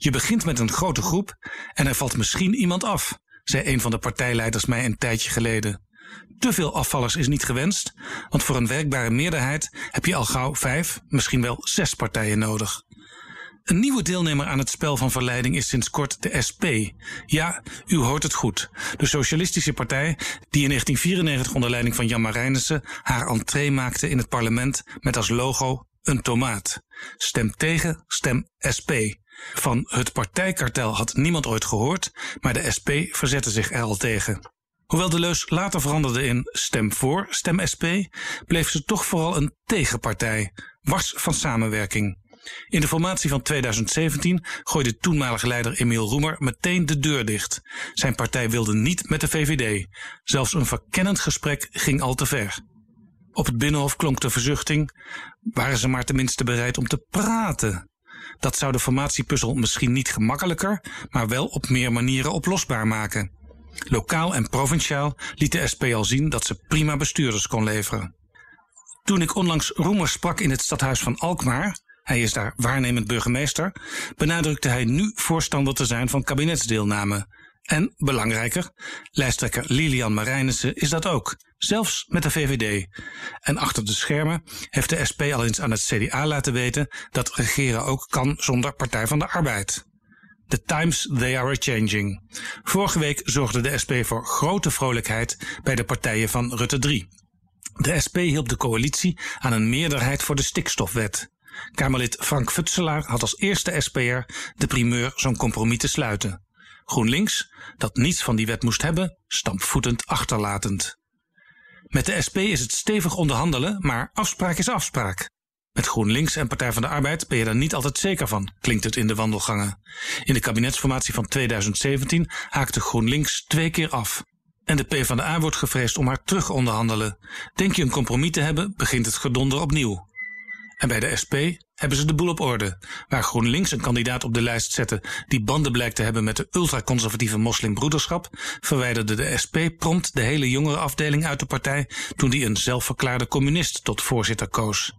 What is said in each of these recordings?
Je begint met een grote groep en er valt misschien iemand af, zei een van de partijleiders mij een tijdje geleden. Te veel afvallers is niet gewenst, want voor een werkbare meerderheid heb je al gauw vijf, misschien wel zes partijen nodig. Een nieuwe deelnemer aan het spel van verleiding is sinds kort de SP. Ja, u hoort het goed. De Socialistische Partij die in 1994 onder leiding van Jan Marijnissen haar entree maakte in het parlement met als logo een tomaat. Stem tegen, stem SP. Van het partijkartel had niemand ooit gehoord, maar de SP verzette zich er al tegen. Hoewel de leus later veranderde in stem voor, stem SP, bleef ze toch vooral een tegenpartij, wars van samenwerking. In de formatie van 2017 gooide toenmalige leider Emiel Roemer meteen de deur dicht. Zijn partij wilde niet met de VVD. Zelfs een verkennend gesprek ging al te ver. Op het Binnenhof klonk de verzuchting: waren ze maar tenminste bereid om te praten? Dat zou de formatiepuzzel misschien niet gemakkelijker, maar wel op meer manieren oplosbaar maken. Lokaal en provinciaal liet de SP al zien dat ze prima bestuurders kon leveren. Toen ik onlangs Roemer sprak in het stadhuis van Alkmaar, hij is daar waarnemend burgemeester, benadrukte hij nu voorstander te zijn van kabinetsdeelname. En, belangrijker, lijsttrekker Lilian Marijnissen is dat ook, zelfs met de VVD. En achter de schermen heeft de SP al eens aan het CDA laten weten dat regeren ook kan zonder Partij van de Arbeid. The times they are a-changing. Vorige week zorgde de SP voor grote vrolijkheid bij de partijen van Rutte 3. De SP hielp de coalitie aan een meerderheid voor de stikstofwet. Kamerlid Frank Futselaar had als eerste SPR de primeur zo'n compromis te sluiten. GroenLinks, dat niets van die wet moest hebben, stampvoetend achterlatend. Met de SP is het stevig onderhandelen, maar afspraak is afspraak. Met GroenLinks en Partij van de Arbeid ben je daar niet altijd zeker van, klinkt het in de wandelgangen. In de kabinetsformatie van 2017 haakte GroenLinks twee keer af. En de PvdA wordt gevreesd om haar terug onderhandelen. Denk je een compromis te hebben, begint het gedonder opnieuw. En bij de SP hebben ze de boel op orde. Waar GroenLinks een kandidaat op de lijst zette die banden blijkt te hebben met de ultraconservatieve moslimbroederschap, verwijderde de SP prompt de hele jongere afdeling uit de partij toen die een zelfverklaarde communist tot voorzitter koos.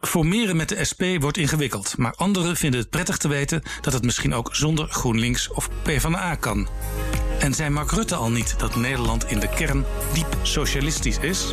Formeren met de SP wordt ingewikkeld, maar anderen vinden het prettig te weten dat het misschien ook zonder GroenLinks of PvdA kan. En zei Mark Rutte al niet dat Nederland in de kern diep socialistisch is?